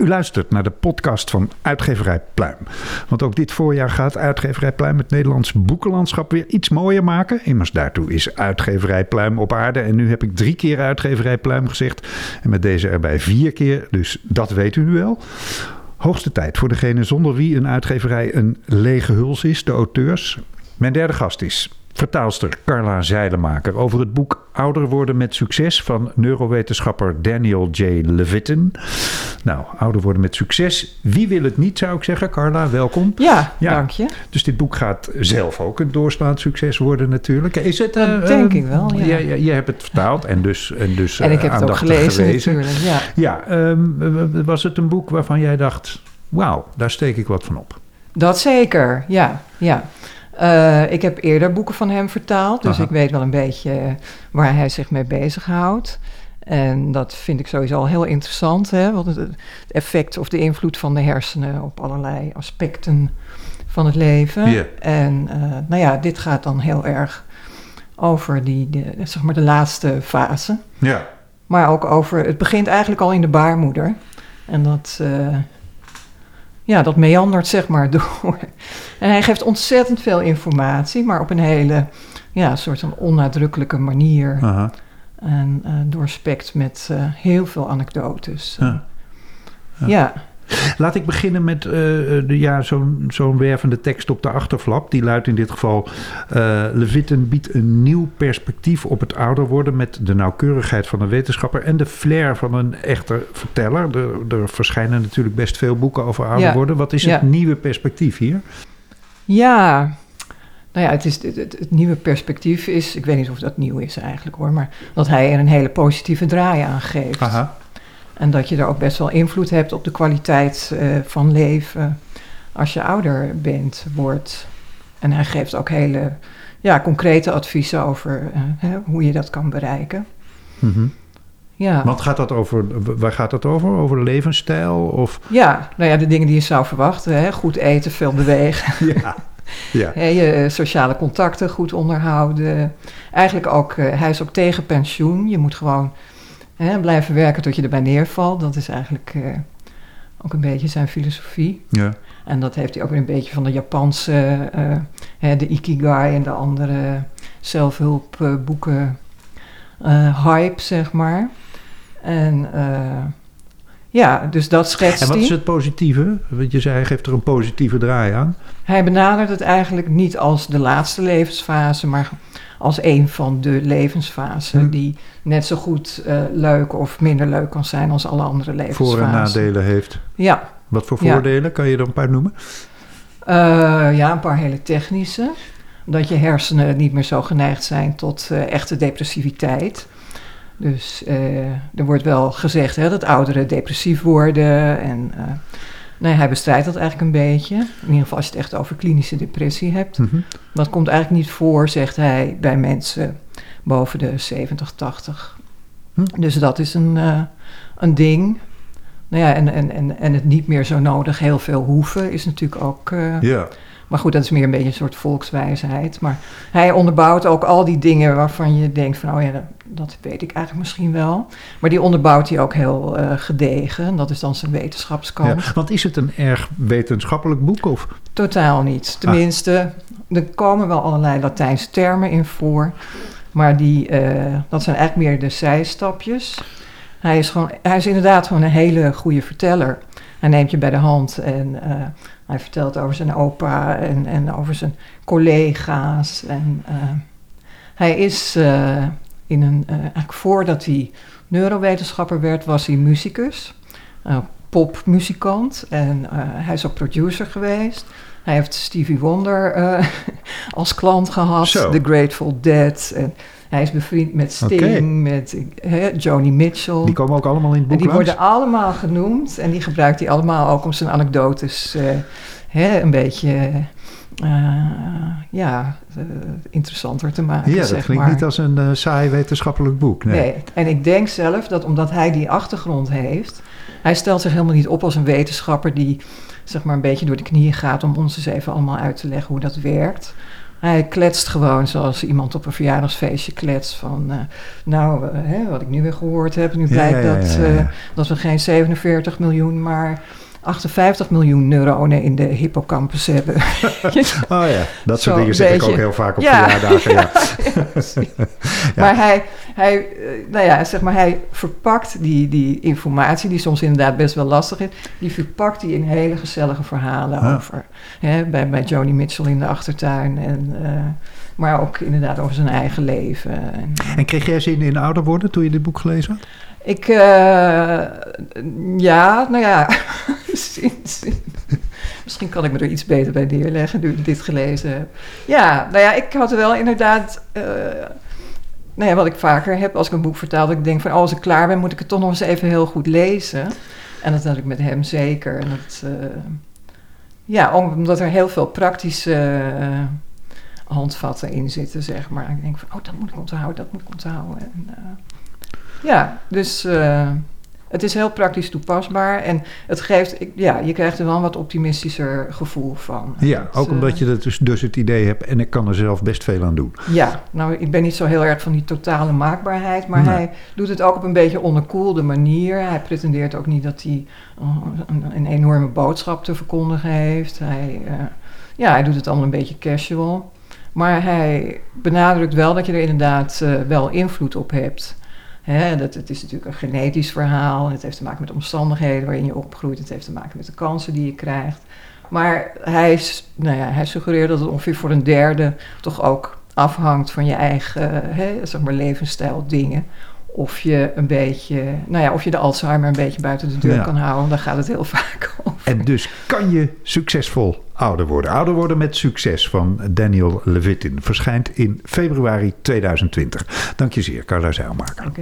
U luistert naar de podcast van Uitgeverij Pluim. Want ook dit voorjaar gaat Uitgeverij Pluim het Nederlands boekenlandschap weer iets mooier maken. Immers daartoe is Uitgeverij Pluim op aarde. En nu heb ik drie keer Uitgeverij Pluim gezegd. En met deze erbij vier keer. Dus dat weet u nu wel. Hoogste tijd voor degene zonder wie een uitgeverij een lege huls is, de auteurs. Mijn derde gast is vertaalster Carla Zeilemaker over het boek Ouder worden met succes van neurowetenschapper Daniel J. Levitin. Nou, ouder worden met succes. Wie wil het niet, zou ik zeggen. Carla, welkom. Ja, dank je. Dus dit boek gaat zelf ook een doorslaand succes worden natuurlijk. Is het, dat denk ik wel, ja. Je, hebt het vertaald en dus En, dus, en ik heb het ook gelezen, natuurlijk. Ja, ja um, was het een boek waarvan jij dacht... wauw, daar steek ik wat van op? Dat zeker, ja. ja. Uh, ik heb eerder boeken van hem vertaald, dus ik weet wel een beetje waar hij zich mee bezighoudt. En dat vind ik sowieso al heel interessant, hè? Wat het, effect of de invloed van de hersenen op allerlei aspecten van het leven. En uh, nou ja, dit gaat dan heel erg over die, de, zeg maar de laatste fase. Ja. Maar ook over, het begint eigenlijk al in de baarmoeder. En dat, uh, ja, dat meandert zeg maar door. En hij geeft ontzettend veel informatie, maar op een hele, ja, soort van onnadrukkelijke manier. En uh, doorspekt met uh, heel veel anekdotes. Ja. ja. Laat ik beginnen met uh, de, ja, zo'n zo'n wervende tekst op de achterflap. Die luidt in dit geval: uh, Levitten biedt een nieuw perspectief op het ouder worden. met de nauwkeurigheid van een wetenschapper en de flair van een echte verteller. Er, er verschijnen natuurlijk best veel boeken over ouder worden. Wat is het nieuwe perspectief hier? Ja, nou ja, het, is, het, het, nieuwe perspectief is, ik weet niet of dat nieuw is eigenlijk hoor, maar dat hij er een hele positieve draai aan geeft. Aha. En dat je er ook best wel invloed hebt op de kwaliteit uh, van leven als je ouder bent, wordt. En hij geeft ook hele ja, concrete adviezen over uh, hè, hoe je dat kan bereiken. Mm -hmm. Ja. Wat gaat dat over? Waar gaat dat over? Over levensstijl? Of? Ja, nou ja, de dingen die je zou verwachten. Hè? Goed eten, veel bewegen. Ja. Ja. je eh, sociale contacten goed onderhouden. Eigenlijk ook, uh, hij is ook tegen pensioen. Je moet gewoon hè, blijven werken tot je erbij neervalt. Dat is eigenlijk uh, ook een beetje zijn filosofie. Ja. En dat heeft hij ook weer een beetje van de Japanse, uh, de Ikigai en de andere zelfhulpboeken hype, zeg maar. En ja, dus dat schetst En wat is het positieve? Want je zei, hij geeft er een positieve draai aan. Hij benadert het eigenlijk niet als de laatste levensfase, maar als een van de levensfasen hm. die net zo goed uh, leuk of minder leuk kan zijn als alle andere levensfasen. Voor- en nadelen heeft. Ja. Wat voor voordelen? Kan je er een paar noemen? Uh, ja, een paar hele technische. Dat je hersenen niet meer zo geneigd zijn tot uh, echte depressiviteit. Dus uh, er wordt wel gezegd hè, dat ouderen depressief worden. En uh, nee, hij bestrijdt dat eigenlijk een beetje. In ieder geval als je het echt over klinische depressie hebt. Mm -hmm. Dat komt eigenlijk niet voor, zegt hij, bij mensen boven de 70, 80. Hm. Dus dat is een, uh, een ding. Nou ja, en, en, en, en het niet meer zo nodig heel veel hoeven is natuurlijk ook... Ja. Maar goed, dat is meer een beetje een soort volkswijsheid. Maar hij onderbouwt ook al die dingen waarvan je denkt van, oh ja, dat, weet ik eigenlijk misschien wel. Maar die onderbouwt hij ook heel uh, gedegen. Dat is dan zijn wetenschapskant. Ja, want is het een erg wetenschappelijk boek? Of? Totaal niet. Tenminste, ah. er komen wel allerlei Latijnse termen in voor. Maar die, uh, dat zijn eigenlijk meer de zijstapjes. Hij is, gewoon, hij is inderdaad gewoon een hele goede verteller. Hij neemt je bij de hand en uh, hij vertelt over zijn opa en, en over zijn collega's. En uh, hij is uh, in een, eigenlijk voordat hij neurowetenschapper werd, was hij muzikus, popmuzikant. En hij is ook producer geweest. Hij heeft Stevie Wonder als klant gehad, The Grateful Dead. En hij is bevriend met Sting, okay. met he, Joni Mitchell. Die komen ook allemaal in het boek En die langs? worden allemaal genoemd. En die gebruikt hij allemaal ook om zijn anekdotes uh, he, een beetje ja, interessanter te maken. Ja, dat zeg klinkt maar. niet als een saai wetenschappelijk boek. Nee. nee. En ik denk zelf dat omdat hij die achtergrond heeft, hij stelt zich helemaal niet op als een wetenschapper die zeg maar een beetje door de knieën gaat om ons eens even allemaal uit te leggen hoe dat werkt. Hij kletst gewoon zoals iemand op een verjaardagsfeestje kletst van, uh, nou, uh, hè, wat ik nu weer gehoord heb, nu blijkt ja, ja, ja, dat, uh, dat we geen 47 miljoen, maar 58 miljoen neuronen in de hippocampus hebben. oh ja, dat soort dingen zeg ik ook heel vaak op verjaardagen. Ja. Maar hij, hij, nou ja, zeg maar, hij verpakt die, die informatie, die soms inderdaad best wel lastig is, die verpakt hij in hele gezellige verhalen over. Hè, bij, bij Joni Mitchell in de achtertuin. En, uh, maar ook inderdaad over zijn eigen leven. En, en kreeg jij zin in ouder worden toen je dit boek gelezen had? Ik, uh, ja, nou ja, misschien kan ik me er iets beter bij neerleggen nu ik dit gelezen heb. Ja, nou ja, ik had wel inderdaad, uh, nou ja, wat ik vaker heb als ik een boek vertaal, dat ik denk van, oh, als ik klaar ben, moet ik het toch nog eens even heel goed lezen. En dat had ik met hem zeker. En dat, uh, ja, omdat er heel veel praktische handvatten in zitten, zeg maar. Ik denk van, oh, dat moet ik onthouden, dat moet ik onthouden. En, ja, dus het is heel praktisch toepasbaar en het geeft, ja, je krijgt er wel een wat optimistischer gevoel van. Ja, ook omdat je het dus, dus het idee hebt en ik kan er zelf best veel aan doen. Ja, nou, ik ben niet zo heel erg van die totale maakbaarheid, maar nee. hij doet het ook op een beetje onderkoelde manier. Hij pretendeert ook niet dat hij uh, een, een, enorme boodschap te verkondigen heeft. Hij, uh, ja, hij doet het allemaal een beetje casual. Maar hij benadrukt wel dat je er inderdaad wel invloed op hebt. Dat, het is natuurlijk een genetisch verhaal. Het heeft te maken met omstandigheden waarin je opgroeit. Het heeft te maken met de kansen die je krijgt. Maar hij, nou ja, hij suggereert dat het ongeveer voor een derde toch ook afhangt van je eigen hè, zeg maar levensstijl dingen. Of je een beetje, nou ja, of je de Alzheimer een beetje buiten de deur ja. kan houden. Daar gaat het heel vaak over. En dus kan je succesvol ouder worden. Ouder worden met succes van Daniel Levitin verschijnt in februari 2020. Dank je zeer, Carla Zeilmaker.